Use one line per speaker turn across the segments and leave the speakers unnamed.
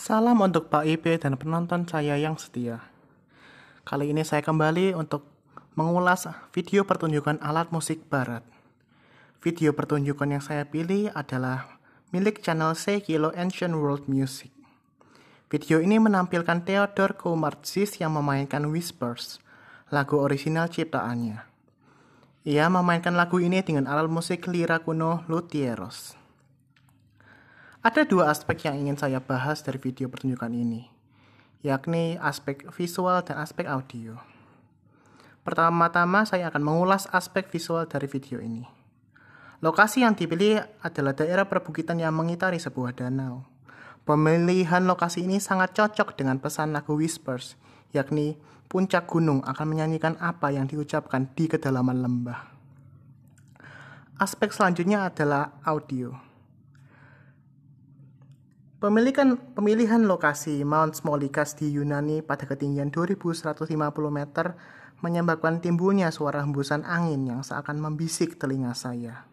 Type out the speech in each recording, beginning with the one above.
Salam untuk Pak IP dan penonton saya yang setia. Kali ini saya kembali untuk mengulas video pertunjukan alat musik barat. Video pertunjukan yang saya pilih adalah milik channel C Kilo Ancient World Music. Video ini menampilkan Theodore Koumartzis yang memainkan Whispers, lagu orisinal ciptaannya. Ia memainkan lagu ini dengan alat musik lira kuno luthieros. Ada dua aspek yang ingin saya bahas dari video pertunjukan ini, yakni aspek visual dan aspek audio. Pertama-tama saya akan mengulas aspek visual dari video ini. Lokasi yang dipilih adalah daerah perbukitan yang mengitari sebuah danau. Pemilihan lokasi ini sangat cocok dengan pesan lagu Whispers, yakni puncak gunung akan menyanyikan apa yang diucapkan di kedalaman lembah. Aspek selanjutnya adalah audio. Pemilikan, pemilihan lokasi Mount Smolikas di Yunani pada ketinggian 2150 meter menyebabkan timbulnya suara hembusan angin yang seakan membisik telinga saya.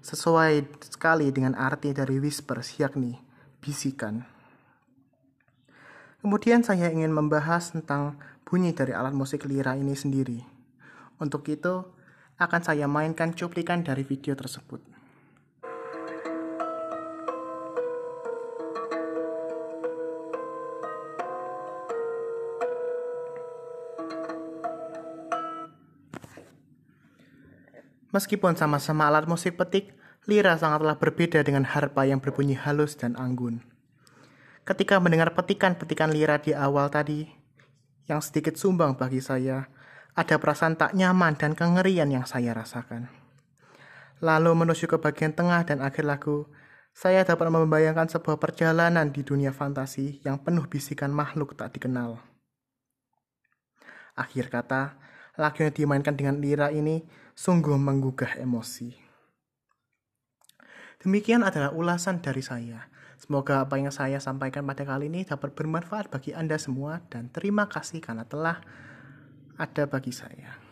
Sesuai sekali dengan arti dari whispers, yakni bisikan. Kemudian saya ingin membahas tentang bunyi dari alat musik lira ini sendiri. Untuk itu, akan saya mainkan cuplikan dari video tersebut. Meskipun sama-sama alat musik petik, lira sangatlah berbeda dengan harpa yang berbunyi halus dan anggun. Ketika mendengar petikan-petikan lira di awal tadi, yang sedikit sumbang bagi saya, ada perasaan tak nyaman dan kengerian yang saya rasakan. Lalu menuju ke bagian tengah dan akhir lagu, saya dapat membayangkan sebuah perjalanan di dunia fantasi yang penuh bisikan makhluk tak dikenal. Akhir kata, lagu yang dimainkan dengan lira ini sungguh menggugah emosi. Demikian adalah ulasan dari saya. Semoga apa yang saya sampaikan pada kali ini dapat bermanfaat bagi Anda semua dan terima kasih karena telah ada bagi saya.